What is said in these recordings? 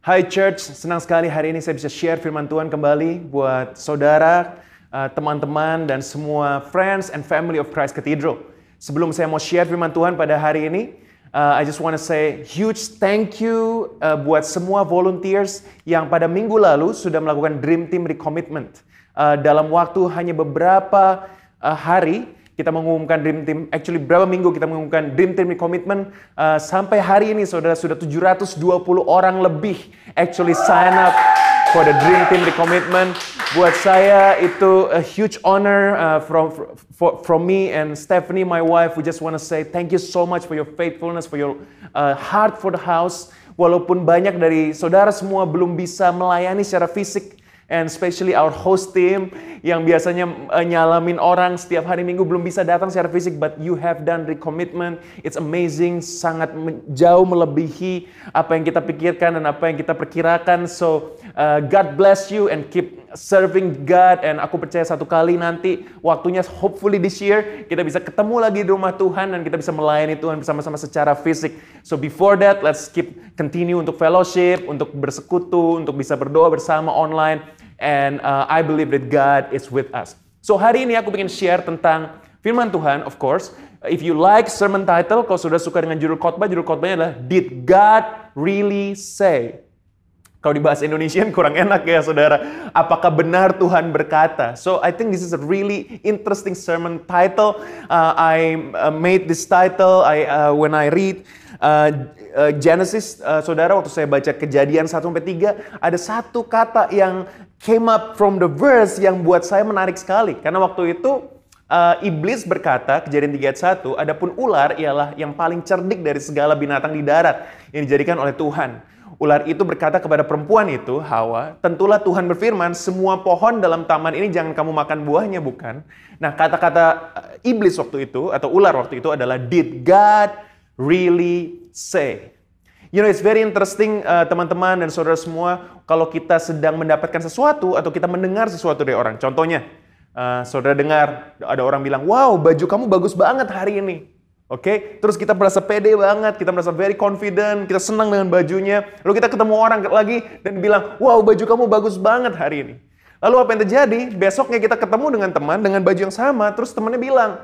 Hai Church, senang sekali hari ini saya bisa share firman Tuhan kembali buat saudara, uh, teman-teman, dan semua friends and family of Christ Cathedral. Sebelum saya mau share firman Tuhan pada hari ini, uh, I just want to say huge thank you uh, buat semua volunteers yang pada minggu lalu sudah melakukan Dream Team Recommitment. Dalam waktu hanya beberapa hari, kita mengumumkan Dream Team, actually berapa minggu kita mengumumkan Dream Team Commitment, uh, sampai hari ini saudara sudah 720 orang lebih actually sign up for the Dream Team Commitment. Buat saya itu a huge honor uh, from for, from me and Stephanie, my wife. We just want to say thank you so much for your faithfulness, for your uh, heart for the house. Walaupun banyak dari saudara semua belum bisa melayani secara fisik, and especially our host team yang biasanya uh, nyalamin orang setiap hari minggu belum bisa datang secara fisik but you have done recommitment it's amazing sangat jauh melebihi apa yang kita pikirkan dan apa yang kita perkirakan. So uh, God bless you and keep serving God. And aku percaya satu kali nanti waktunya hopefully this year kita bisa ketemu lagi di rumah Tuhan dan kita bisa melayani Tuhan bersama-sama secara fisik. So before that let's keep continue untuk fellowship untuk bersekutu untuk bisa berdoa bersama online and uh, I believe that God is with us. So hari ini aku ingin share tentang firman Tuhan, of course. If you like sermon title, kalau sudah suka dengan judul khotbah, judul khotbahnya adalah Did God Really Say? Kalau di bahasa Indonesia kurang enak ya saudara. Apakah benar Tuhan berkata? So I think this is a really interesting sermon title. Uh, I uh, made this title I, uh, when I read uh, uh, Genesis, uh, saudara, waktu saya baca kejadian 1 sampai 3, ada satu kata yang came up from the verse yang buat saya menarik sekali. Karena waktu itu uh, iblis berkata, kejadian 3 ayat 1, adapun ular ialah yang paling cerdik dari segala binatang di darat yang dijadikan oleh Tuhan. Ular itu berkata kepada perempuan itu, Hawa, tentulah Tuhan berfirman, semua pohon dalam taman ini jangan kamu makan buahnya, bukan? Nah, kata-kata iblis waktu itu, atau ular waktu itu adalah, Did God really say? You know, it's very interesting uh, teman-teman dan saudara semua, kalau kita sedang mendapatkan sesuatu atau kita mendengar sesuatu dari orang. Contohnya, uh, saudara dengar ada orang bilang, wow baju kamu bagus banget hari ini. Oke, okay? terus kita merasa pede banget, kita merasa very confident, kita senang dengan bajunya. Lalu kita ketemu orang lagi dan bilang, wow baju kamu bagus banget hari ini. Lalu apa yang terjadi? Besoknya kita ketemu dengan teman dengan baju yang sama, terus temannya bilang,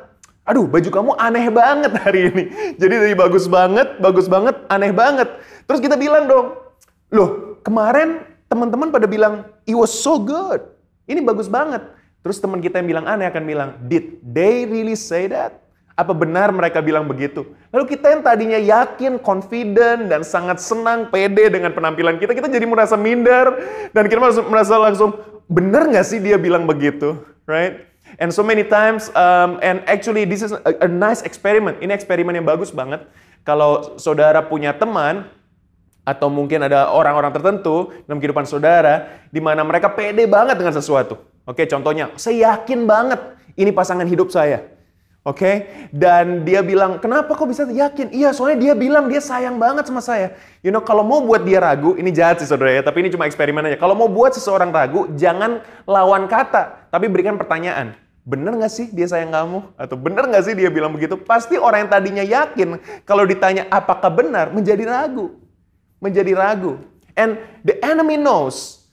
aduh baju kamu aneh banget hari ini. Jadi dari bagus banget, bagus banget, aneh banget. Terus kita bilang dong, loh kemarin teman-teman pada bilang, it was so good. Ini bagus banget. Terus teman kita yang bilang aneh akan bilang, did they really say that? Apa benar mereka bilang begitu? Lalu kita yang tadinya yakin, confident, dan sangat senang, pede dengan penampilan kita, kita jadi merasa minder, dan kita merasa langsung, benar nggak sih dia bilang begitu? Right? And so many times, um, and actually this is a, a nice experiment. Ini eksperimen yang bagus banget. Kalau saudara punya teman, atau mungkin ada orang-orang tertentu dalam kehidupan saudara, di mana mereka pede banget dengan sesuatu. Oke, contohnya, saya yakin banget ini pasangan hidup saya. Oke, dan dia bilang, kenapa kok bisa yakin? Iya, soalnya dia bilang dia sayang banget sama saya. You know, kalau mau buat dia ragu, ini jahat sih saudara ya, tapi ini cuma eksperimen aja. Kalau mau buat seseorang ragu, jangan lawan kata, tapi berikan pertanyaan. Bener gak sih dia sayang kamu? Atau bener gak sih dia bilang begitu? Pasti orang yang tadinya yakin, kalau ditanya apakah benar, menjadi ragu. Menjadi ragu. And the enemy knows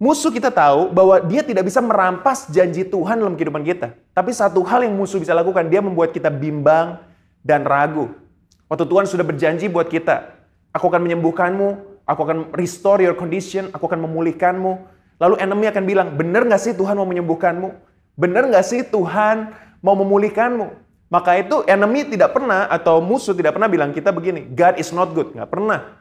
Musuh kita tahu bahwa dia tidak bisa merampas janji Tuhan dalam kehidupan kita. Tapi satu hal yang musuh bisa lakukan, dia membuat kita bimbang dan ragu. Waktu Tuhan sudah berjanji buat kita, aku akan menyembuhkanmu, aku akan restore your condition, aku akan memulihkanmu. Lalu enemy akan bilang, benar nggak sih Tuhan mau menyembuhkanmu? Benar nggak sih Tuhan mau memulihkanmu? Maka itu enemy tidak pernah atau musuh tidak pernah bilang kita begini, God is not good. Nggak pernah.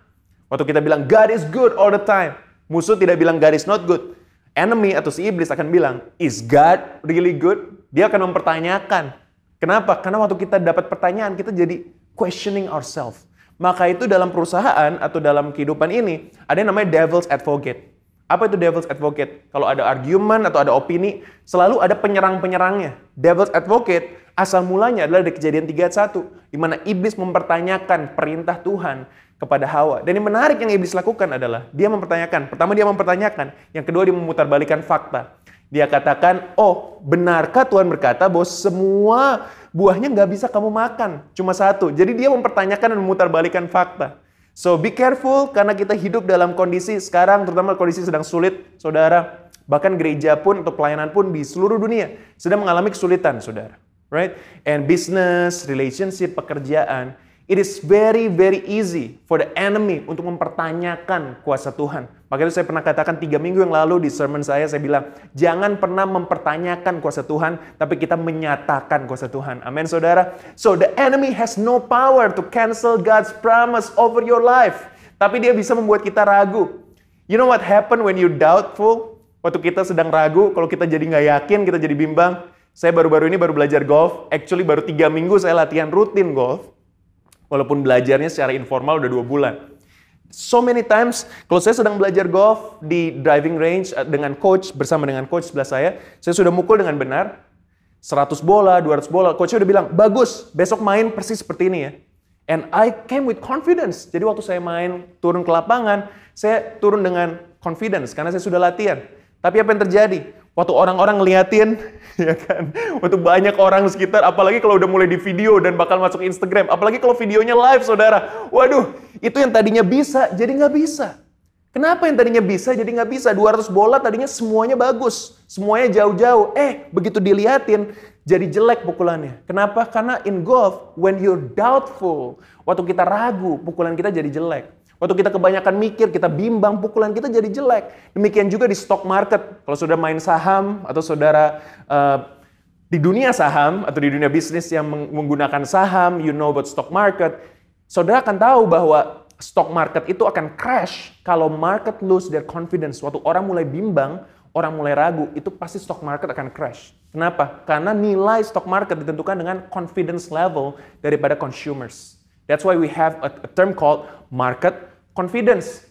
Waktu kita bilang God is good all the time. Musuh tidak bilang God is not good. Enemy atau si iblis akan bilang, is God really good? Dia akan mempertanyakan. Kenapa? Karena waktu kita dapat pertanyaan, kita jadi questioning ourselves. Maka itu dalam perusahaan atau dalam kehidupan ini, ada yang namanya devil's advocate. Apa itu devil's advocate? Kalau ada argument atau ada opini, selalu ada penyerang-penyerangnya. Devil's advocate asal mulanya adalah dari kejadian 3 ayat 1, di mana iblis mempertanyakan perintah Tuhan kepada Hawa. Dan yang menarik yang iblis lakukan adalah dia mempertanyakan. Pertama dia mempertanyakan, yang kedua dia memutarbalikan fakta. Dia katakan, oh benarkah Tuhan berkata bahwa semua buahnya nggak bisa kamu makan, cuma satu. Jadi dia mempertanyakan dan memutarbalikan fakta. So be careful karena kita hidup dalam kondisi sekarang terutama kondisi sedang sulit, saudara. Bahkan gereja pun atau pelayanan pun di seluruh dunia sedang mengalami kesulitan, saudara. Right? And business, relationship, pekerjaan It is very very easy for the enemy untuk mempertanyakan kuasa Tuhan. Makanya saya pernah katakan tiga minggu yang lalu di sermon saya, saya bilang, jangan pernah mempertanyakan kuasa Tuhan, tapi kita menyatakan kuasa Tuhan. Amin saudara. So the enemy has no power to cancel God's promise over your life. Tapi dia bisa membuat kita ragu. You know what happened when you doubtful? Waktu kita sedang ragu, kalau kita jadi nggak yakin, kita jadi bimbang. Saya baru-baru ini baru belajar golf. Actually baru tiga minggu saya latihan rutin golf Walaupun belajarnya secara informal udah dua bulan. So many times, kalau saya sedang belajar golf di driving range eh, dengan coach, bersama dengan coach sebelah saya, saya sudah mukul dengan benar, 100 bola, 200 bola, coachnya udah bilang, bagus, besok main persis seperti ini ya. And I came with confidence. Jadi waktu saya main, turun ke lapangan, saya turun dengan confidence, karena saya sudah latihan. Tapi apa yang terjadi? Waktu orang-orang ngeliatin, ya kan? Waktu banyak orang sekitar, apalagi kalau udah mulai di video dan bakal masuk Instagram, apalagi kalau videonya live, saudara. Waduh, itu yang tadinya bisa, jadi nggak bisa. Kenapa yang tadinya bisa, jadi nggak bisa? 200 bola tadinya semuanya bagus, semuanya jauh-jauh. Eh, begitu diliatin, jadi jelek pukulannya. Kenapa? Karena in golf, when you're doubtful, waktu kita ragu, pukulan kita jadi jelek. Waktu kita kebanyakan mikir, kita bimbang, pukulan kita jadi jelek. Demikian juga di stock market. Kalau sudah main saham atau saudara uh, di dunia saham atau di dunia bisnis yang menggunakan saham, you know about stock market, saudara akan tahu bahwa stock market itu akan crash kalau market lose their confidence. Waktu orang mulai bimbang, orang mulai ragu, itu pasti stock market akan crash. Kenapa? Karena nilai stock market ditentukan dengan confidence level daripada consumers. That's why we have a, term called market confidence.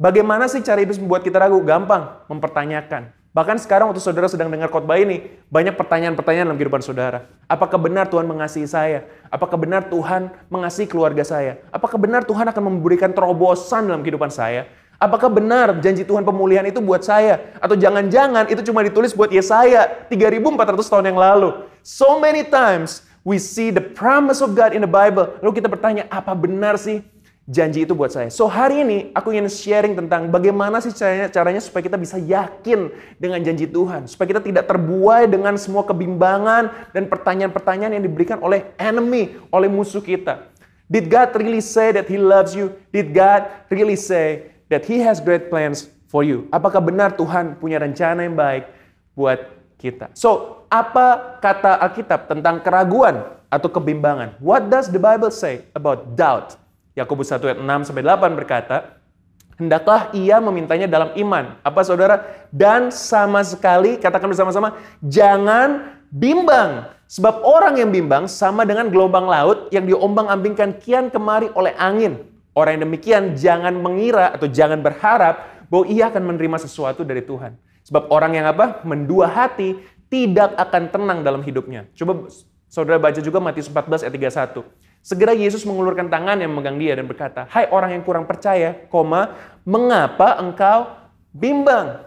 Bagaimana sih cara itu membuat kita ragu? Gampang, mempertanyakan. Bahkan sekarang waktu saudara sedang dengar khotbah ini, banyak pertanyaan-pertanyaan dalam kehidupan saudara. Apakah benar Tuhan mengasihi saya? Apakah benar Tuhan mengasihi keluarga saya? Apakah benar Tuhan akan memberikan terobosan dalam kehidupan saya? Apakah benar janji Tuhan pemulihan itu buat saya? Atau jangan-jangan itu cuma ditulis buat Yesaya 3400 tahun yang lalu? So many times we see the promise of God in the Bible. Lalu kita bertanya, apa benar sih janji itu buat saya. So hari ini aku ingin sharing tentang bagaimana sih caranya, caranya supaya kita bisa yakin dengan janji Tuhan. Supaya kita tidak terbuai dengan semua kebimbangan dan pertanyaan-pertanyaan yang diberikan oleh enemy, oleh musuh kita. Did God really say that He loves you? Did God really say that He has great plans for you? Apakah benar Tuhan punya rencana yang baik buat kita? So, apa kata Alkitab tentang keraguan atau kebimbangan? What does the Bible say about doubt? Yakobus 1 ayat 6 sampai 8 berkata, hendaklah ia memintanya dalam iman. Apa saudara? Dan sama sekali, katakan bersama-sama, jangan bimbang. Sebab orang yang bimbang sama dengan gelombang laut yang diombang-ambingkan kian kemari oleh angin. Orang yang demikian jangan mengira atau jangan berharap bahwa ia akan menerima sesuatu dari Tuhan. Sebab orang yang apa? Mendua hati tidak akan tenang dalam hidupnya. Coba saudara baca juga Matius 14 ayat 31. Segera Yesus mengulurkan tangan yang memegang dia dan berkata, Hai orang yang kurang percaya, koma, mengapa engkau bimbang?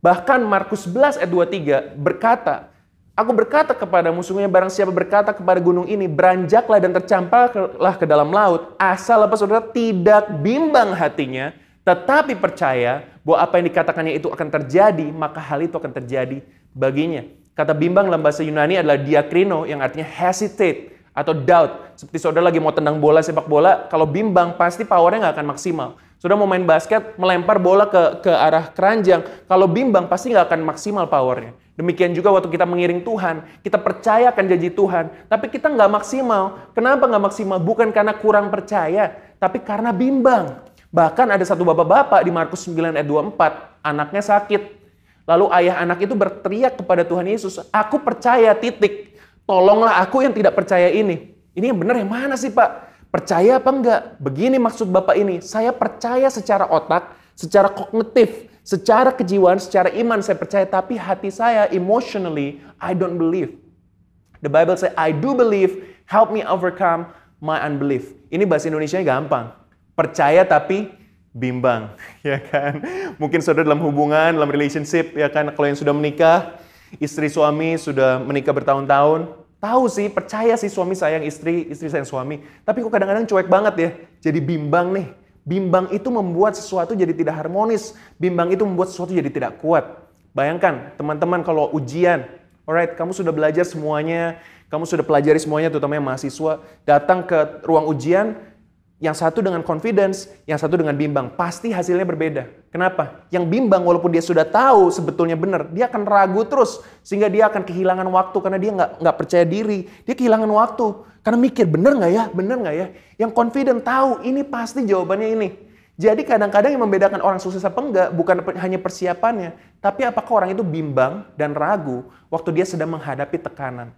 Bahkan Markus 11 ayat 23 berkata, Aku berkata kepada musuhnya, barang siapa berkata kepada gunung ini, beranjaklah dan tercampaklah ke dalam laut, asal apa saudara tidak bimbang hatinya, tetapi percaya bahwa apa yang dikatakannya itu akan terjadi, maka hal itu akan terjadi baginya. Kata bimbang dalam bahasa Yunani adalah diakrino yang artinya hesitate atau doubt. Seperti saudara lagi mau tendang bola sepak bola, kalau bimbang pasti powernya nggak akan maksimal. Saudara mau main basket, melempar bola ke, ke arah keranjang, kalau bimbang pasti nggak akan maksimal powernya. Demikian juga waktu kita mengiring Tuhan, kita percaya akan janji Tuhan, tapi kita nggak maksimal. Kenapa nggak maksimal? Bukan karena kurang percaya, tapi karena bimbang. Bahkan ada satu bapak-bapak di Markus 9 ayat 24, anaknya sakit. Lalu ayah anak itu berteriak kepada Tuhan Yesus, aku percaya titik. Tolonglah aku yang tidak percaya ini. Ini yang benar yang mana sih Pak? Percaya apa enggak? Begini maksud Bapak ini. Saya percaya secara otak, secara kognitif, secara kejiwaan, secara iman saya percaya. Tapi hati saya emotionally, I don't believe. The Bible say, I do believe, help me overcome my unbelief. Ini bahasa Indonesia gampang. Percaya tapi bimbang, ya kan? Mungkin saudara dalam hubungan, dalam relationship, ya kan? Kalau yang sudah menikah, istri suami sudah menikah bertahun-tahun, tahu sih, percaya sih suami sayang istri, istri sayang suami. Tapi kok kadang-kadang cuek banget ya, jadi bimbang nih. Bimbang itu membuat sesuatu jadi tidak harmonis. Bimbang itu membuat sesuatu jadi tidak kuat. Bayangkan, teman-teman kalau ujian, alright, kamu sudah belajar semuanya, kamu sudah pelajari semuanya, terutama yang mahasiswa, datang ke ruang ujian, yang satu dengan confidence, yang satu dengan bimbang. Pasti hasilnya berbeda. Kenapa? Yang bimbang walaupun dia sudah tahu sebetulnya benar, dia akan ragu terus. Sehingga dia akan kehilangan waktu karena dia nggak nggak percaya diri. Dia kehilangan waktu. Karena mikir, benar nggak ya? Benar nggak ya? Yang confident tahu, ini pasti jawabannya ini. Jadi kadang-kadang yang membedakan orang sukses apa enggak bukan hanya persiapannya, tapi apakah orang itu bimbang dan ragu waktu dia sedang menghadapi tekanan.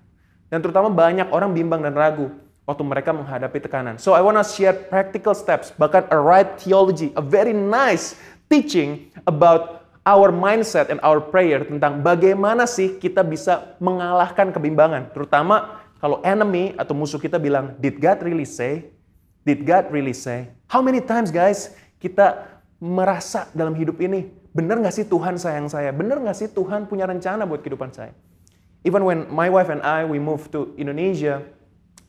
Dan terutama banyak orang bimbang dan ragu waktu mereka menghadapi tekanan. So I want to share practical steps, bahkan a right theology, a very nice teaching about our mindset and our prayer tentang bagaimana sih kita bisa mengalahkan kebimbangan. Terutama kalau enemy atau musuh kita bilang, did God really say? Did God really say? How many times guys kita merasa dalam hidup ini, benar nggak sih Tuhan sayang saya? Benar nggak sih Tuhan punya rencana buat kehidupan saya? Even when my wife and I, we moved to Indonesia,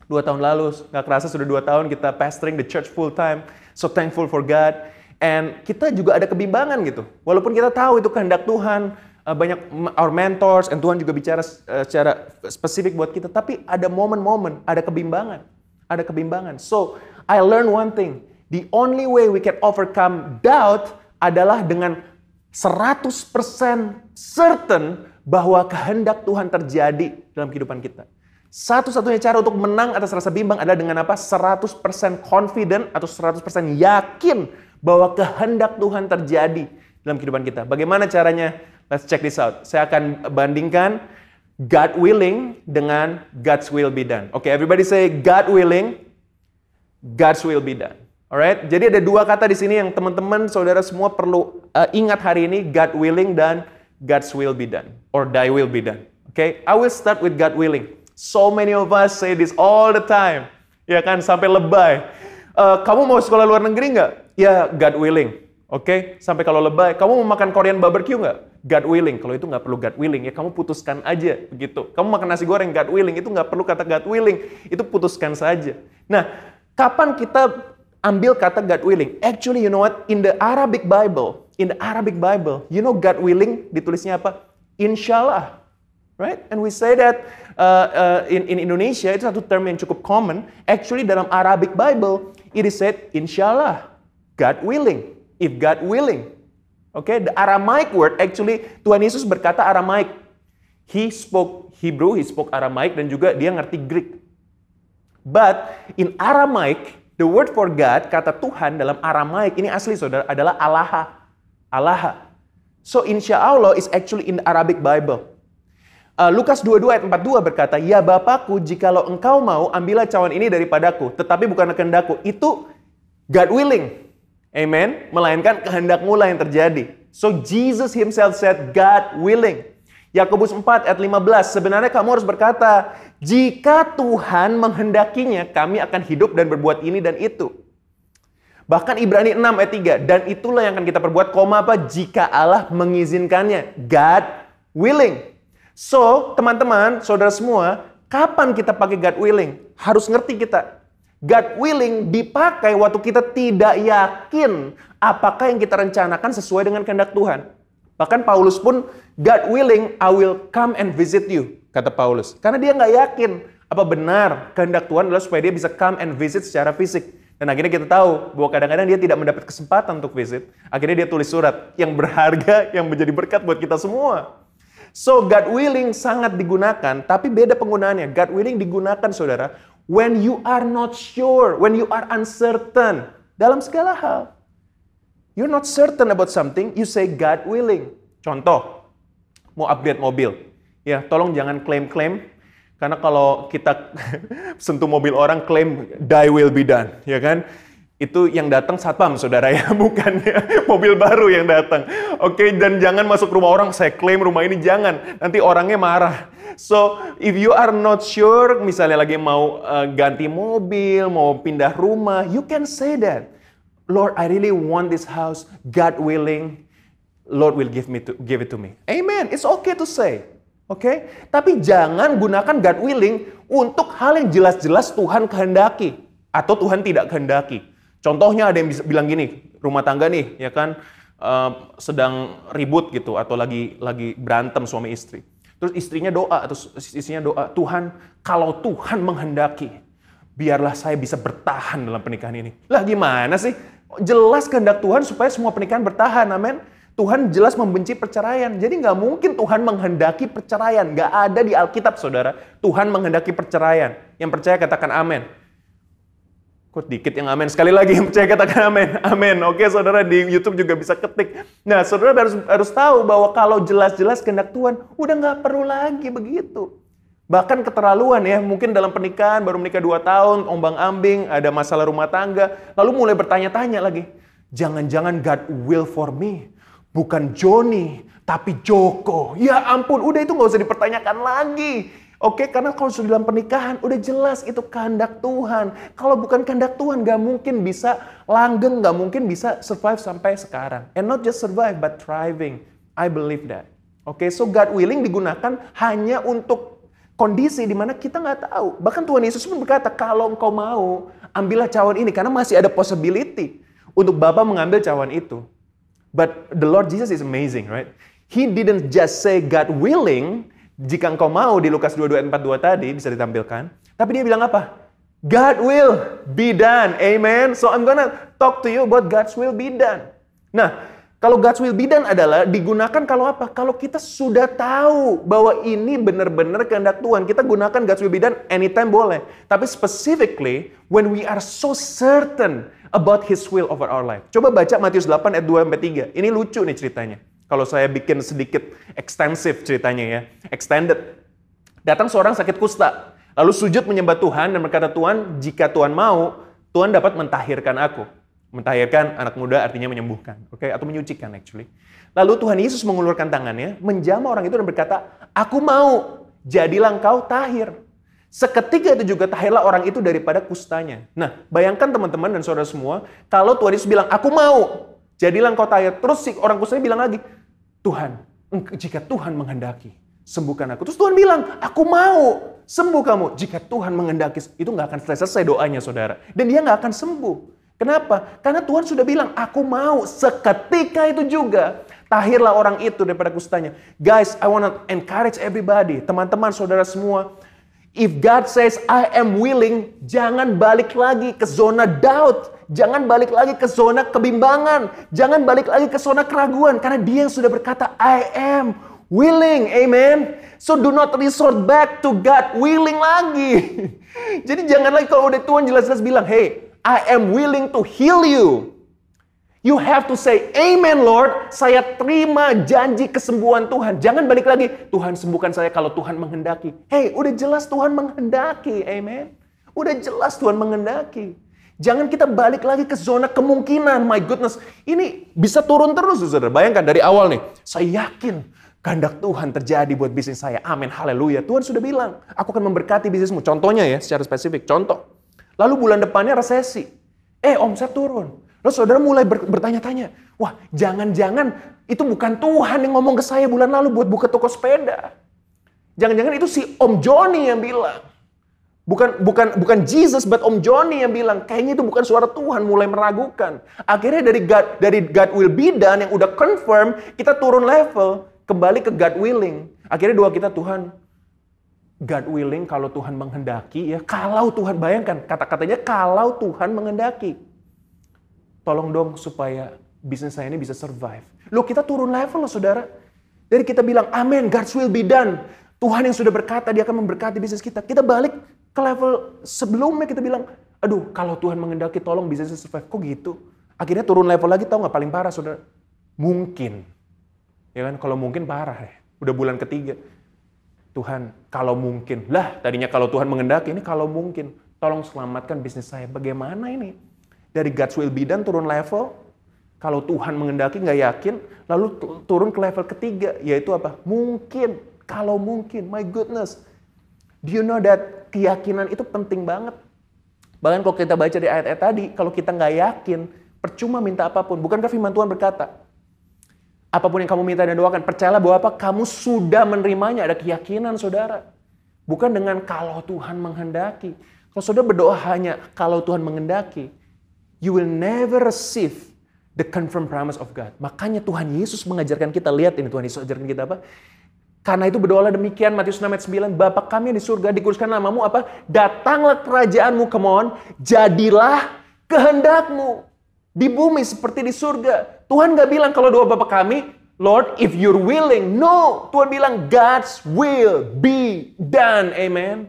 Dua tahun lalu, nggak kerasa sudah dua tahun kita pastoring the church full time. So thankful for God. And kita juga ada kebimbangan gitu. Walaupun kita tahu itu kehendak Tuhan, eh, banyak our mentors, and Tuhan juga bicara uh, secara spesifik buat kita. Tapi ada momen-momen, ada kebimbangan. Ada kebimbangan. So, I learn one thing. The only way we can overcome doubt adalah dengan 100% certain bahwa kehendak Tuhan terjadi dalam kehidupan kita. Satu-satunya cara untuk menang atas rasa bimbang adalah dengan apa? 100% confident atau 100% yakin bahwa kehendak Tuhan terjadi dalam kehidupan kita. Bagaimana caranya? Let's check this out. Saya akan bandingkan God willing dengan God's will be done. Oke, okay, everybody say God willing, God's will be done. Alright, jadi ada dua kata di sini yang teman-teman, saudara semua perlu uh, ingat hari ini, God willing dan God's will be done, or Thy will be done. Oke, okay? I will start with God willing. So many of us say this all the time. Ya kan, sampai lebay. Uh, kamu mau sekolah luar negeri nggak? Ya, God willing. Oke, okay? sampai kalau lebay. Kamu mau makan Korean barbecue nggak? God willing. Kalau itu nggak perlu God willing, ya kamu putuskan aja begitu. Kamu makan nasi goreng God willing, itu nggak perlu kata God willing. Itu putuskan saja. Nah, kapan kita ambil kata God willing? Actually, you know what? In the Arabic Bible, in the Arabic Bible, you know God willing ditulisnya apa? Inshallah right? And we say that uh, uh, in, in Indonesia itu satu term yang cukup common. Actually dalam Arabic Bible it is said inshallah, God willing, if God willing. Okay, the Aramaic word actually Tuhan Yesus berkata Aramaic. He spoke Hebrew, he spoke Aramaic dan juga dia ngerti Greek. But in Aramaic, the word for God, kata Tuhan dalam Aramaic ini asli saudara adalah Allah. Allah. So insya Allah is actually in the Arabic Bible. Uh, Lukas 22 ayat 42 berkata, Ya Bapakku, jikalau engkau mau, ambillah cawan ini daripadaku, tetapi bukan kehendakku. Itu God willing. Amen. Melainkan kehendakmu lah yang terjadi. So Jesus himself said, God willing. Yakobus 4 ayat 15, sebenarnya kamu harus berkata, jika Tuhan menghendakinya, kami akan hidup dan berbuat ini dan itu. Bahkan Ibrani 6 ayat 3, dan itulah yang akan kita perbuat, koma apa? Jika Allah mengizinkannya. God willing. So, teman-teman, saudara semua, kapan kita pakai God willing? Harus ngerti kita. God willing dipakai waktu kita tidak yakin apakah yang kita rencanakan sesuai dengan kehendak Tuhan. Bahkan Paulus pun, God willing, I will come and visit you, kata Paulus. Karena dia nggak yakin apa benar kehendak Tuhan adalah supaya dia bisa come and visit secara fisik. Dan akhirnya kita tahu bahwa kadang-kadang dia tidak mendapat kesempatan untuk visit. Akhirnya dia tulis surat yang berharga, yang menjadi berkat buat kita semua. So God willing sangat digunakan, tapi beda penggunaannya. God willing digunakan saudara when you are not sure, when you are uncertain dalam segala hal. You're not certain about something, you say God willing. Contoh, mau upgrade mobil. Ya, tolong jangan klaim-klaim karena kalau kita sentuh mobil orang klaim die will be done, ya kan? Itu yang datang satpam saudara ya, bukan ya, mobil baru yang datang. Oke, dan jangan masuk rumah orang, saya klaim rumah ini jangan, nanti orangnya marah. So, if you are not sure, misalnya lagi mau uh, ganti mobil, mau pindah rumah, you can say that. Lord, I really want this house, God willing, Lord will give me to, give it to me. Amen. It's okay to say. Oke? Okay? Tapi jangan gunakan God willing untuk hal yang jelas-jelas Tuhan kehendaki atau Tuhan tidak kehendaki. Contohnya ada yang bilang gini, rumah tangga nih, ya kan, uh, sedang ribut gitu, atau lagi lagi berantem suami istri. Terus istrinya doa, atau istrinya doa, Tuhan, kalau Tuhan menghendaki, biarlah saya bisa bertahan dalam pernikahan ini. Lah gimana sih? Jelas kehendak Tuhan supaya semua pernikahan bertahan, amin. Tuhan jelas membenci perceraian. Jadi nggak mungkin Tuhan menghendaki perceraian. Nggak ada di Alkitab, saudara. Tuhan menghendaki perceraian. Yang percaya katakan amin. Kok dikit yang amin? Sekali lagi yang percaya katakan amin. Amin. Oke saudara di Youtube juga bisa ketik. Nah saudara harus, harus tahu bahwa kalau jelas-jelas kehendak Tuhan, udah nggak perlu lagi begitu. Bahkan keterlaluan ya, mungkin dalam pernikahan baru menikah dua tahun, ombang ambing, ada masalah rumah tangga, lalu mulai bertanya-tanya lagi. Jangan-jangan God will for me Bukan Joni, tapi Joko. Ya ampun, udah itu nggak usah dipertanyakan lagi. Oke, karena kalau sudah dalam pernikahan, udah jelas itu kehendak Tuhan. Kalau bukan kehendak Tuhan, gak mungkin bisa langgeng, gak mungkin bisa survive sampai sekarang. And not just survive, but thriving. I believe that. Oke, so God willing digunakan hanya untuk kondisi di mana kita nggak tahu. Bahkan Tuhan Yesus pun berkata, kalau engkau mau, ambillah cawan ini. Karena masih ada possibility untuk Bapak mengambil cawan itu. But the Lord Jesus is amazing, right? He didn't just say God willing, jika engkau mau di Lukas 22 42 tadi bisa ditampilkan, tapi dia bilang apa? God will be done. Amen. So I'm gonna talk to you about God's will be done. Nah, kalau God's will be done adalah digunakan kalau apa? Kalau kita sudah tahu bahwa ini benar-benar kehendak Tuhan, kita gunakan God's will be done anytime boleh. Tapi specifically when we are so certain about His will over our life. Coba baca Matius 8 ayat 2 sampai 3. Ini lucu nih ceritanya. Kalau saya bikin sedikit ekstensif ceritanya ya, extended. Datang seorang sakit kusta, lalu sujud menyembah Tuhan dan berkata, "Tuhan, jika Tuhan mau, Tuhan dapat mentahirkan aku." Mentahirkan anak muda artinya menyembuhkan, oke, okay? atau menyucikan actually. Lalu Tuhan Yesus mengulurkan tangannya, menjamah orang itu dan berkata, "Aku mau, jadilah engkau tahir." Seketika itu juga tahirlah orang itu daripada kustanya. Nah, bayangkan teman-teman dan saudara semua, kalau Tuhan Yesus bilang, "Aku mau, jadilah engkau tahir." Terus si orang kustanya bilang lagi, "Tuhan, jika Tuhan menghendaki, sembuhkan aku." Terus Tuhan bilang, "Aku mau, sembuh kamu." Jika Tuhan menghendaki, itu nggak akan selesai doanya, saudara. Dan dia nggak akan sembuh. Kenapa? Karena Tuhan sudah bilang, aku mau seketika itu juga. Tahirlah orang itu daripada kustanya. Guys, I want to encourage everybody. Teman-teman, saudara semua. If God says, I am willing, jangan balik lagi ke zona doubt. Jangan balik lagi ke zona kebimbangan. Jangan balik lagi ke zona keraguan. Karena dia yang sudah berkata, I am willing. Amen. So do not resort back to God willing lagi. Jadi jangan lagi kalau udah Tuhan jelas-jelas bilang, hey, I am willing to heal you. You have to say, Amen Lord, saya terima janji kesembuhan Tuhan. Jangan balik lagi, Tuhan sembuhkan saya kalau Tuhan menghendaki. Hey, udah jelas Tuhan menghendaki, Amen. Udah jelas Tuhan menghendaki. Jangan kita balik lagi ke zona kemungkinan. My goodness, ini bisa turun terus, saudara. Bayangkan dari awal nih, saya yakin kehendak Tuhan terjadi buat bisnis saya. Amin, haleluya. Tuhan sudah bilang, aku akan memberkati bisnismu. Contohnya ya, secara spesifik. Contoh, Lalu bulan depannya resesi. Eh omset turun. Lalu saudara mulai bertanya-tanya. Wah jangan-jangan itu bukan Tuhan yang ngomong ke saya bulan lalu buat buka toko sepeda. Jangan-jangan itu si Om Joni yang bilang. Bukan bukan bukan Jesus, but Om Joni yang bilang kayaknya itu bukan suara Tuhan, mulai meragukan. Akhirnya dari God dari God will be done yang udah confirm, kita turun level kembali ke God willing. Akhirnya doa kita Tuhan, God willing kalau Tuhan menghendaki ya kalau Tuhan bayangkan kata-katanya kalau Tuhan menghendaki tolong dong supaya bisnis saya ini bisa survive. Loh kita turun level loh saudara. Dari kita bilang amin God's will be done. Tuhan yang sudah berkata dia akan memberkati bisnis kita. Kita balik ke level sebelumnya kita bilang aduh kalau Tuhan menghendaki tolong bisnis survive. Kok gitu? Akhirnya turun level lagi tahu nggak paling parah saudara? Mungkin. Ya kan kalau mungkin parah ya. Udah bulan ketiga Tuhan, kalau mungkin. Lah, tadinya kalau Tuhan mengendaki, ini kalau mungkin. Tolong selamatkan bisnis saya. Bagaimana ini? Dari God's will be done turun level. Kalau Tuhan mengendaki nggak yakin, lalu turun ke level ketiga, yaitu apa? Mungkin. Kalau mungkin. My goodness. Do you know that keyakinan itu penting banget. Bahkan kalau kita baca di ayat-ayat tadi, kalau kita nggak yakin, percuma minta apa pun. Bukankah firman Tuhan berkata, Apa pun yang kamu minta dan doakan, percayalah bahwa apa? Kamu sudah menerimanya, ada keyakinan saudara. Bukan dengan kalau Tuhan menghendaki. Kalau saudara berdoa hanya kalau Tuhan menghendaki, you will never receive the confirmed promise of God. Makanya Tuhan Yesus mengajarkan kita, lihat ini Tuhan Yesus ajarkan kita apa? Karena itu berdoa demikian, Matius 6 ayat 9, Bapak kami di surga, dikuduskan namamu apa? Datanglah kerajaanmu, come on, jadilah kehendakmu. Di bumi seperti di surga. Tuhan gak bilang kalau doa Bapak kami, Lord, if you're willing. No, Tuhan bilang God's will be done. Amen.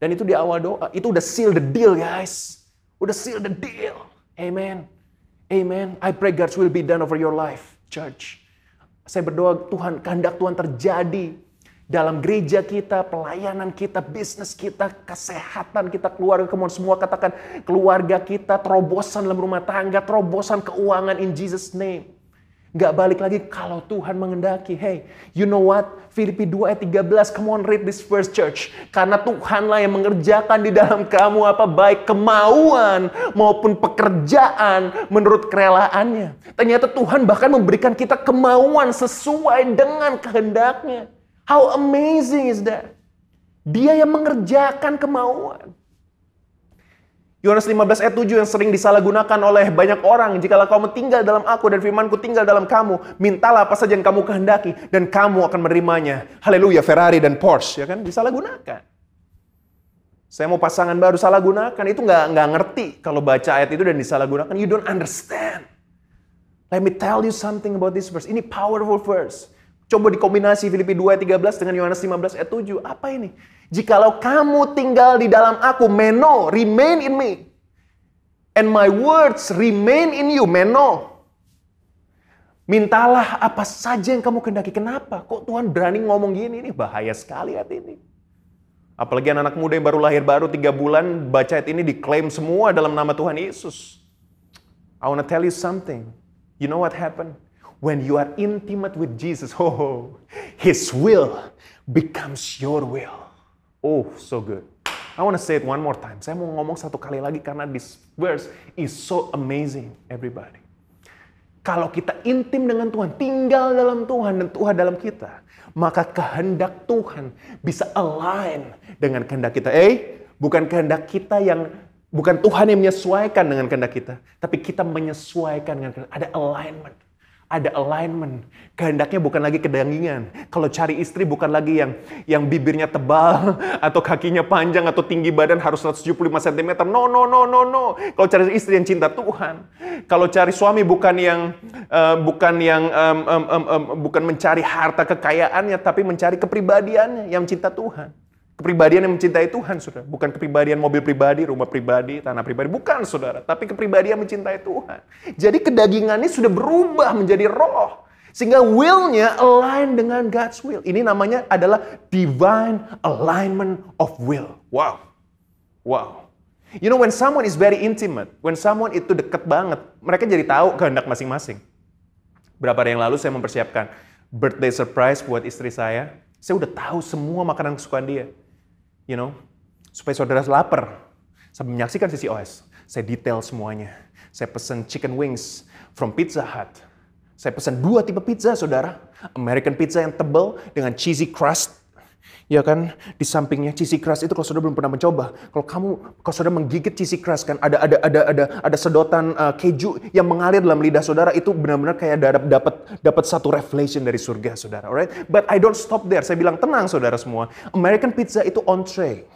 Dan itu di awal doa, itu udah seal the deal guys. Udah seal the deal. Amen. Amen. I pray God's will be done over your life, church. Saya berdoa Tuhan, kehendak Tuhan terjadi dalam gereja kita, pelayanan kita, bisnis kita, kesehatan kita, keluarga, kemudian semua katakan keluarga kita, terobosan dalam rumah tangga, terobosan keuangan in Jesus name. Gak balik lagi kalau Tuhan mengendaki. Hey, you know what? Filipi 2 ayat 13, come on read this first church. Karena Tuhanlah yang mengerjakan di dalam kamu apa baik kemauan maupun pekerjaan menurut kerelaannya. Ternyata Tuhan bahkan memberikan kita kemauan sesuai dengan kehendaknya. How amazing is that? Dia yang mengerjakan kemauan. Yohanes 15 ayat 7 yang sering disalahgunakan oleh banyak orang. Jikalau kamu tinggal dalam aku dan firmanku tinggal dalam kamu, mintalah apa saja yang kamu kehendaki dan kamu akan menerimanya. Haleluya, Ferrari dan Porsche, ya kan? Disalahgunakan. Saya mau pasangan baru salah gunakan, itu nggak nggak ngerti kalau baca ayat itu dan disalahgunakan. You don't understand. Let me tell you something about this verse. Ini powerful verse. Coba dikombinasi Filipi 2 ayat 13 dengan Yohanes 15 ayat 7. Apa ini? Jikalau kamu tinggal di dalam aku, meno, remain in me. And my words remain in you, meno. Mintalah apa saja yang kamu kendaki. Kenapa? Kok Tuhan berani ngomong gini? Ini bahaya sekali ayat ini. Apalagi anak-anak muda yang baru lahir baru tiga bulan, baca ayat ini diklaim semua dalam nama Tuhan Yesus. I want to tell you something. You know what happened? When you are intimate with Jesus, oh, His will becomes your will. Oh, so good. I want to say it one more time. Saya mau ngomong satu kali lagi karena this verse is so amazing, everybody. Kalau kita intim dengan Tuhan, tinggal dalam Tuhan dan Tuhan dalam kita, maka kehendak Tuhan bisa align dengan kehendak kita. Eh, bukan kehendak kita yang bukan Tuhan yang menyesuaikan dengan kehendak kita, tapi kita menyesuaikan dengan kehendak. Ada alignment ada alignment. Kehendaknya bukan lagi kedangingan. Kalau cari istri bukan lagi yang yang bibirnya tebal atau kakinya panjang atau tinggi badan harus 175 cm. No, no, no, no, no. Kalau cari istri yang cinta Tuhan. Kalau cari suami bukan yang uh, bukan yang um, um, um, um, bukan mencari harta kekayaannya tapi mencari kepribadiannya yang cinta Tuhan. Kepribadian yang mencintai Tuhan, saudara. Bukan kepribadian mobil pribadi, rumah pribadi, tanah pribadi. Bukan, saudara. Tapi kepribadian mencintai Tuhan. Jadi kedagingannya sudah berubah menjadi roh. Sehingga willnya align dengan God's will. Ini namanya adalah divine alignment of will. Wow. Wow. You know when someone is very intimate, when someone itu deket banget, mereka jadi tahu kehendak masing-masing. Berapa hari yang lalu saya mempersiapkan birthday surprise buat istri saya. Saya udah tahu semua makanan kesukaan dia you know, supaya saudara lapar. Sambil menyaksikan sisi OS, saya detail semuanya. Saya pesan chicken wings from Pizza Hut. Saya pesan dua tipe pizza, saudara. American pizza yang tebal dengan cheesy crust Ya kan, di sampingnya cheesy crust itu kalau saudara belum pernah mencoba, kalau kamu kalau saudara menggigit cheesy crust kan ada ada ada ada ada sedotan uh, keju yang mengalir dalam lidah saudara itu benar-benar kayak dapat dapat dapat satu revelation dari surga saudara, alright? But I don't stop there. Saya bilang tenang saudara semua. American pizza itu entree.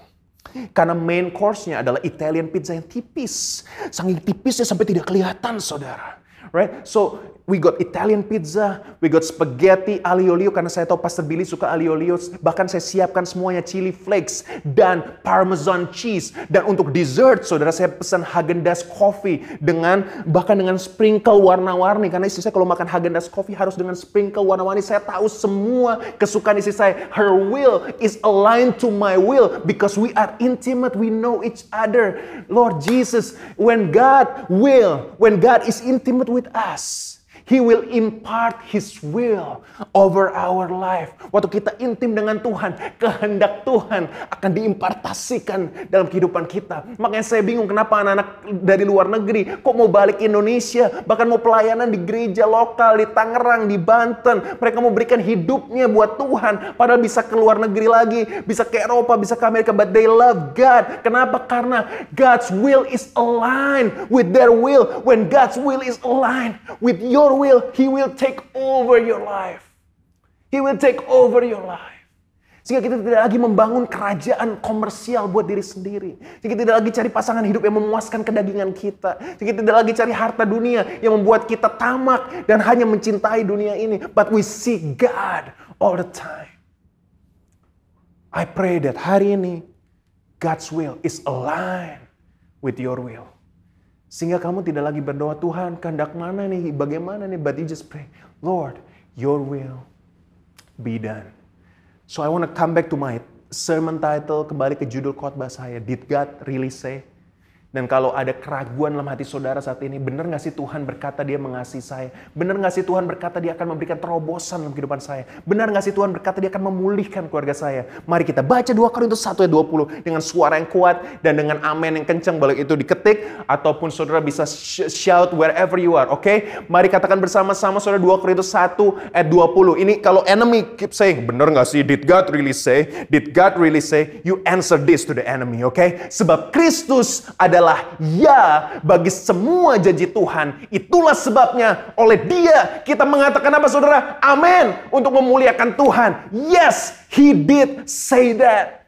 Karena main course-nya adalah Italian pizza yang tipis. Saking tipisnya sampai tidak kelihatan saudara. Right? So We got Italian pizza, we got spaghetti alio olio karena saya tahu Pastor Billy suka alio olio. Bahkan saya siapkan semuanya chili flakes dan parmesan cheese. Dan untuk dessert, saudara saya pesan Haagen-Dazs coffee dengan bahkan dengan sprinkle warna-warni. Karena istri saya kalau makan Haagen-Dazs coffee harus dengan sprinkle warna-warni. Saya tahu semua kesukaan istri saya. Her will is aligned to my will because we are intimate, we know each other. Lord Jesus, when God will, when God is intimate with us, He will impart His will over our life. Waktu kita intim dengan Tuhan, kehendak Tuhan akan diimpartasikan dalam kehidupan kita. Makanya saya bingung kenapa anak-anak dari luar negeri kok mau balik Indonesia, bahkan mau pelayanan di gereja lokal, di Tangerang, di Banten. Mereka mau berikan hidupnya buat Tuhan, padahal bisa ke luar negeri lagi, bisa ke Eropa, bisa ke Amerika, but they love God. Kenapa? Karena God's will is aligned with their will. When God's will is aligned with your will, He will take over your life. He will take over your life. Sehingga kita tidak lagi membangun kerajaan komersial buat diri sendiri. Sehingga kita tidak lagi cari pasangan hidup yang memuaskan kedagingan kita. Sehingga kita tidak lagi cari harta dunia yang membuat kita tamak dan hanya mencintai dunia ini. But we see God all the time. I pray that hari ini God's will is aligned with your will. Sehingga kamu tidak lagi berdoa, Tuhan kehendak mana nih, bagaimana nih, but you just pray, Lord, your will be done. So I want to come back to my sermon title, kembali ke judul khotbah saya, Did God Really Say? Dan kalau ada keraguan dalam hati saudara saat ini, benar nggak sih Tuhan berkata dia mengasihi saya? Benar nggak sih Tuhan berkata dia akan memberikan terobosan dalam kehidupan saya? Benar nggak sih Tuhan berkata dia akan memulihkan keluarga saya? Mari kita baca 2 Korintus 1 ayat 20 dengan suara yang kuat dan dengan amin yang kencang balik itu diketik ataupun saudara bisa shout wherever you are, oke? Okay? Mari katakan bersama-sama saudara 2 Korintus 1 ayat 20. Ini kalau enemy keep saying, benar nggak sih? Did God really say? Did God really say? You answer this to the enemy, oke? Okay? Sebab Kristus adalah adalah ya bagi semua janji Tuhan. Itulah sebabnya oleh dia kita mengatakan apa saudara? Amin. Untuk memuliakan Tuhan. Yes, he did say that.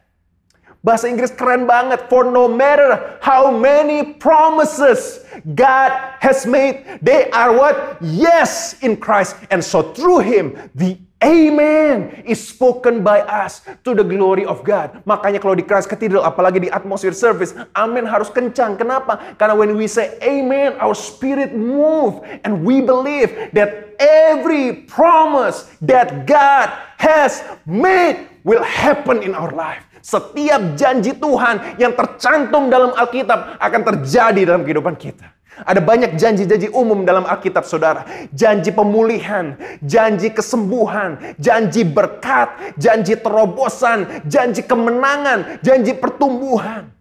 Bahasa Inggris keren banget. For no matter how many promises God has made, they are what? Yes in Christ. And so through him, the Amen is spoken by us to the glory of God. Makanya kalau di Christ Cathedral, apalagi di atmosphere service, amen harus kencang. Kenapa? Karena when we say amen, our spirit move and we believe that every promise that God has made will happen in our life. Setiap janji Tuhan yang tercantum dalam Alkitab akan terjadi dalam kehidupan kita. Ada banyak janji-janji umum dalam Alkitab saudara. Janji pemulihan, janji kesembuhan, janji berkat, janji terobosan, janji kemenangan, janji pertumbuhan.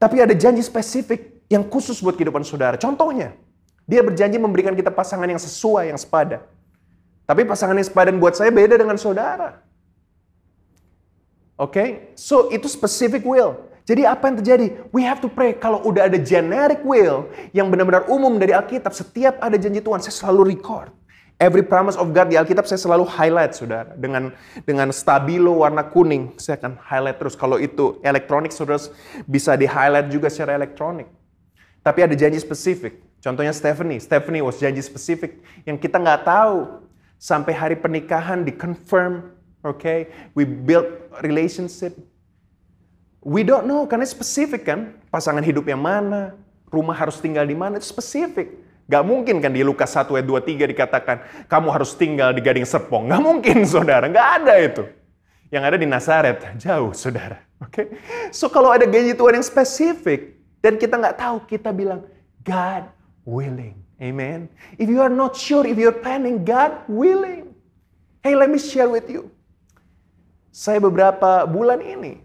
Tapi ada janji spesifik yang khusus buat kehidupan saudara. Contohnya, dia berjanji memberikan kita pasangan yang sesuai, yang sepadan. Tapi pasangan yang sepadan buat saya beda dengan saudara. Oke, okay? so itu specific will. Jadi apa yang terjadi? We have to pray. Kalau udah ada generic will yang benar-benar umum dari Alkitab, setiap ada janji Tuhan, saya selalu record. Every promise of God di Alkitab saya selalu highlight, saudara. Dengan dengan stabilo warna kuning, saya akan highlight terus. Kalau itu elektronik, saudara bisa di highlight juga secara elektronik. Tapi ada janji spesifik. Contohnya Stephanie. Stephanie was janji spesifik yang kita nggak tahu sampai hari pernikahan di confirm. Oke, okay? we build relationship, We don't know, karena spesifik kan. Pasangan hidup yang mana, rumah harus tinggal di mana, itu spesifik. Gak mungkin kan di Lukas 1 ayat 23 dikatakan, kamu harus tinggal di Gading Serpong. Gak mungkin saudara, gak ada itu. Yang ada di Nazaret, jauh saudara. Oke, okay? So kalau ada janji Tuhan yang spesifik, dan kita nggak tahu, kita bilang, God willing. Amen. If you are not sure, if you're planning, God willing. Hey, let me share with you. Saya beberapa bulan ini,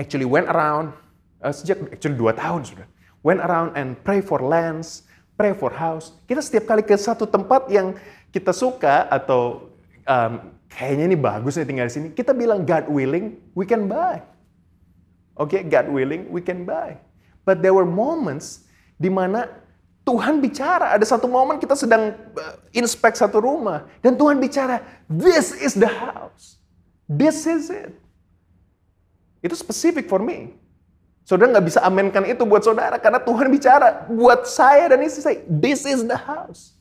actually went around uh, sejak actually dua tahun sudah went around and pray for lands, pray for house. Kita setiap kali ke satu tempat yang kita suka atau um, kayaknya ini bagus nih tinggal di sini, kita bilang God willing, we can buy. Oke, okay, God willing, we can buy. But there were moments di mana Tuhan bicara. Ada satu momen kita sedang uh, inspect satu rumah dan Tuhan bicara, "This is the house. This is it." Itu spesifik for me. Saudara nggak bisa amenkan itu buat saudara karena Tuhan bicara buat saya dan istri saya. This is the house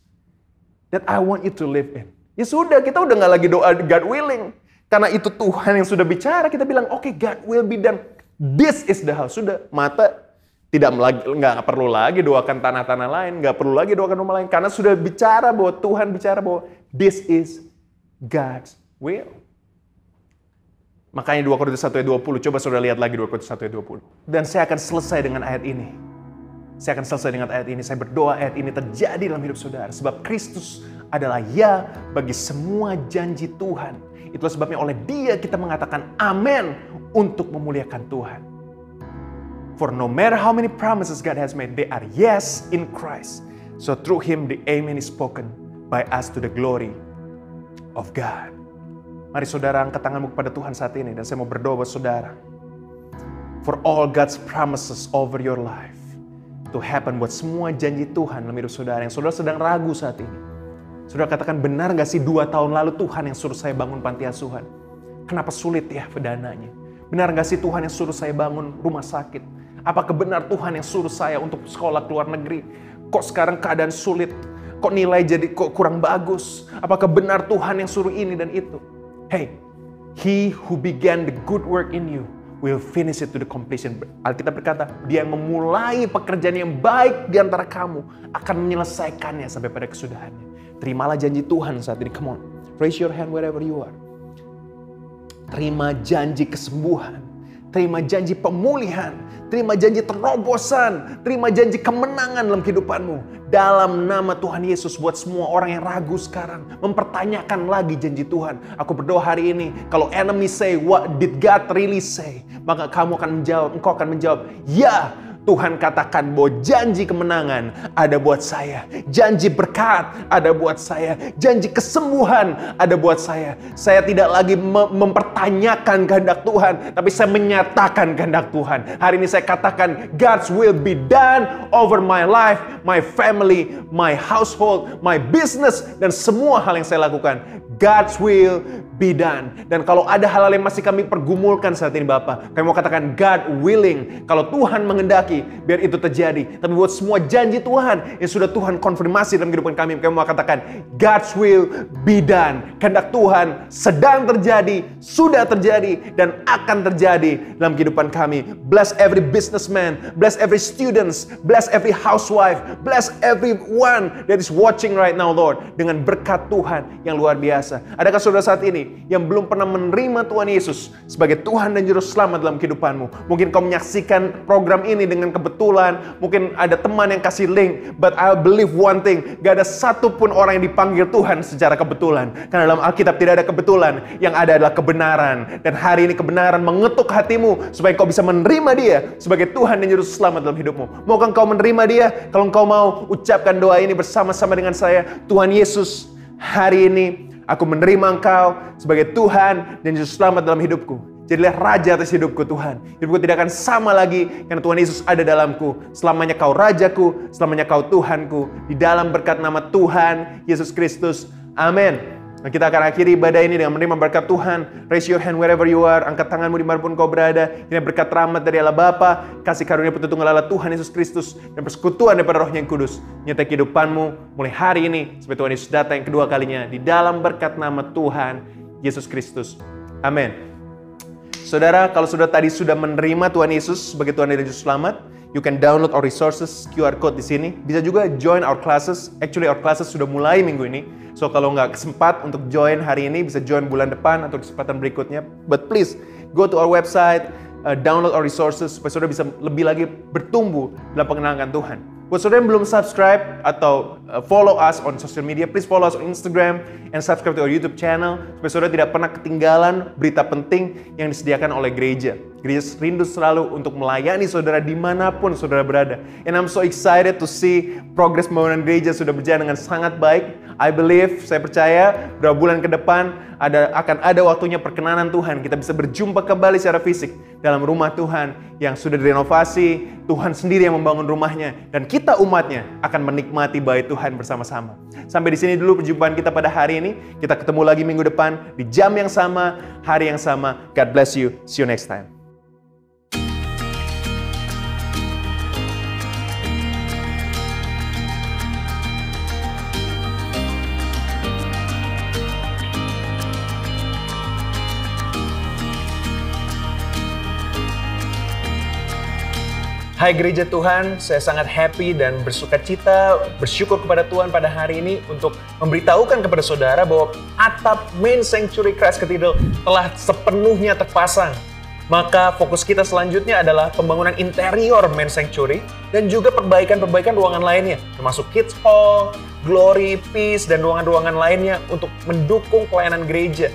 that I want you to live in. Ya sudah, kita udah nggak lagi doa God willing. Karena itu Tuhan yang sudah bicara, kita bilang, oke okay, God will be done. This is the house. Sudah, mata tidak nggak perlu lagi doakan tanah-tanah lain, nggak perlu lagi doakan rumah lain. Karena sudah bicara bahwa Tuhan bicara bahwa this is God's will. Makanya 2 Korintus 1 ayat 20, coba saudara lihat lagi 2 Korintus 1 ayat 20. Dan saya akan selesai dengan ayat ini. Saya akan selesai dengan ayat ini. Saya berdoa ayat ini terjadi dalam hidup saudara. Sebab Kristus adalah ya bagi semua janji Tuhan. Itulah sebabnya oleh dia kita mengatakan amin untuk memuliakan Tuhan. For no matter how many promises God has made, they are yes in Christ. So through him the amen is spoken by us to the glory of God. Mari saudara angkat tanganmu kepada Tuhan saat ini dan saya mau berdoa buat saudara. For all God's promises over your life to happen buat semua janji Tuhan dalam hidup saudara yang saudara sedang ragu saat ini. Saudara katakan benar gak sih dua tahun lalu Tuhan yang suruh saya bangun panti asuhan? Kenapa sulit ya dananya? Benar gak sih Tuhan yang suruh saya bangun rumah sakit? Apakah benar Tuhan yang suruh saya untuk sekolah ke luar negeri? Kok sekarang keadaan sulit? Kok nilai jadi kok kurang bagus? Apakah benar Tuhan yang suruh ini dan itu? Hey, He who began the good work in you will finish it to the completion. Alkitab berkata, dia yang memulai pekerjaan yang baik di antara kamu akan menyelesaikannya sampai pada kesudahannya. Terimalah janji Tuhan saat ini. Come on, raise your hand wherever you are. Terima janji kesembuhan. Terima janji pemulihan. Terima janji terobosan. Terima janji kemenangan dalam kehidupanmu. Dalam nama Tuhan Yesus buat semua orang yang ragu sekarang. Mempertanyakan lagi janji Tuhan. Aku berdoa hari ini. Kalau enemy say, what did God really say? Maka kamu akan menjawab, engkau akan menjawab, ya Tuhan katakan bahwa janji kemenangan ada buat saya. Janji berkat ada buat saya. Janji kesembuhan ada buat saya. Saya tidak lagi mempertanyakan kehendak Tuhan. Tapi saya menyatakan kehendak Tuhan. Hari ini saya katakan God's will be done over my life, my family, my household, my business. Dan semua hal yang saya lakukan. God's will be done. Dan kalau ada hal-hal yang masih kami pergumulkan saat ini Bapak, kami mau katakan God willing. Kalau Tuhan mengendaki, biar itu terjadi. Tapi buat semua janji Tuhan yang sudah Tuhan konfirmasi dalam kehidupan kami, kami mau katakan God's will be done. Kehendak Tuhan sedang terjadi, sudah terjadi, dan akan terjadi dalam kehidupan kami. Bless every businessman, bless every students, bless every housewife, bless everyone that is watching right now, Lord. Dengan berkat Tuhan yang luar biasa. Adakah saudara saat ini yang belum pernah menerima Tuhan Yesus sebagai Tuhan dan Juru Selamat dalam kehidupanmu. Mungkin kau menyaksikan program ini dengan kebetulan, mungkin ada teman yang kasih link, but I believe one thing, gak ada satupun orang yang dipanggil Tuhan secara kebetulan. Karena dalam Alkitab tidak ada kebetulan, yang ada adalah kebenaran. Dan hari ini kebenaran mengetuk hatimu supaya kau bisa menerima dia sebagai Tuhan dan Juru Selamat dalam hidupmu. Maukah kau menerima dia? Kalau kau mau ucapkan doa ini bersama-sama dengan saya, Tuhan Yesus, hari ini Aku menerima Engkau sebagai Tuhan dan Yesus selamat dalam hidupku. Jadilah raja atas hidupku Tuhan. Hidupku tidak akan sama lagi karena Tuhan Yesus ada dalamku. Selamanya kau rajaku, selamanya kau Tuhanku. Di dalam berkat nama Tuhan Yesus Kristus. Amin. Nah, kita akan akhiri ibadah ini dengan menerima berkat Tuhan. Raise your hand wherever you are. Angkat tanganmu di mana pun kau berada. Ini berkat rahmat dari Allah Bapa, kasih karunia petunjuk Allah Tuhan Yesus Kristus, dan persekutuan daripada rohnya yang kudus. Nyata kehidupanmu mulai hari ini, sampai Tuhan Yesus datang yang kedua kalinya. Di dalam berkat nama Tuhan Yesus Kristus. Amin. Saudara, kalau sudah tadi sudah menerima Tuhan Yesus sebagai Tuhan dan Yesus Selamat, you can download our resources, QR code di sini. Bisa juga join our classes. Actually, our classes sudah mulai minggu ini So kalau nggak sempat untuk join hari ini bisa join bulan depan atau kesempatan berikutnya. But please go to our website, uh, download our resources supaya saudara bisa lebih lagi bertumbuh dalam pengenalan Tuhan. Buat saudara yang belum subscribe atau uh, follow us on social media, please follow us on Instagram and subscribe to our YouTube channel supaya saudara tidak pernah ketinggalan berita penting yang disediakan oleh gereja. Gereja rindu selalu untuk melayani saudara di mana pun saudara berada. And I'm so excited to see progress pembangunan gereja sudah berjalan dengan sangat baik. I believe, saya percaya beberapa bulan ke depan ada akan ada waktunya perkenanan Tuhan. Kita bisa berjumpa kembali secara fisik dalam rumah Tuhan yang sudah direnovasi. Tuhan sendiri yang membangun rumahnya dan kita umatnya akan menikmati bait Tuhan bersama-sama. Sampai di sini dulu perjumpaan kita pada hari ini. Kita ketemu lagi minggu depan di jam yang sama, hari yang sama. God bless you. See you next time. Hai Gereja Tuhan, saya sangat happy dan bersuka cita, bersyukur kepada Tuhan pada hari ini untuk memberitahukan kepada saudara bahwa atap main Sanctuary Christ Cathedral telah sepenuhnya terpasang. Maka fokus kita selanjutnya adalah pembangunan interior main sanctuary dan juga perbaikan-perbaikan ruangan lainnya, termasuk kids hall, glory, peace, dan ruangan-ruangan lainnya untuk mendukung pelayanan gereja.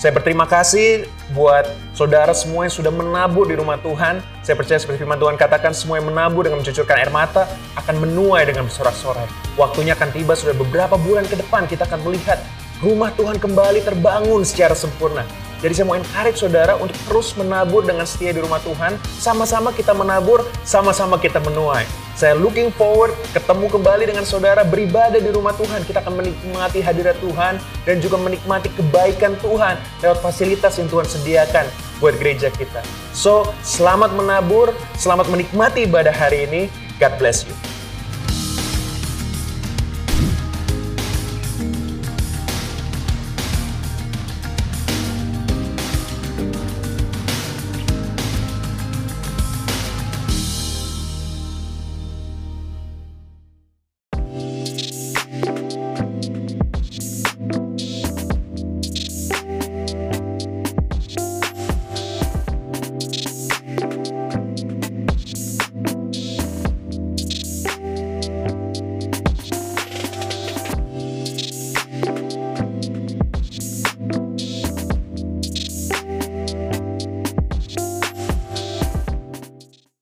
Saya berterima kasih buat saudara semua yang sudah menabur di rumah Tuhan. Saya percaya seperti firman Tuhan katakan, semua yang menabur dengan mencucurkan air mata akan menuai dengan bersorak-sorai. Waktunya akan tiba sudah beberapa bulan ke depan kita akan melihat rumah Tuhan kembali terbangun secara sempurna. Jadi saya mau encourage saudara untuk terus menabur dengan setia di rumah Tuhan. Sama-sama kita menabur, sama-sama kita menuai. Saya looking forward ketemu kembali dengan saudara beribadah di rumah Tuhan. Kita akan menikmati hadirat Tuhan dan juga menikmati kebaikan Tuhan lewat fasilitas yang Tuhan sediakan buat gereja kita. So, selamat menabur, selamat menikmati ibadah hari ini. God bless you.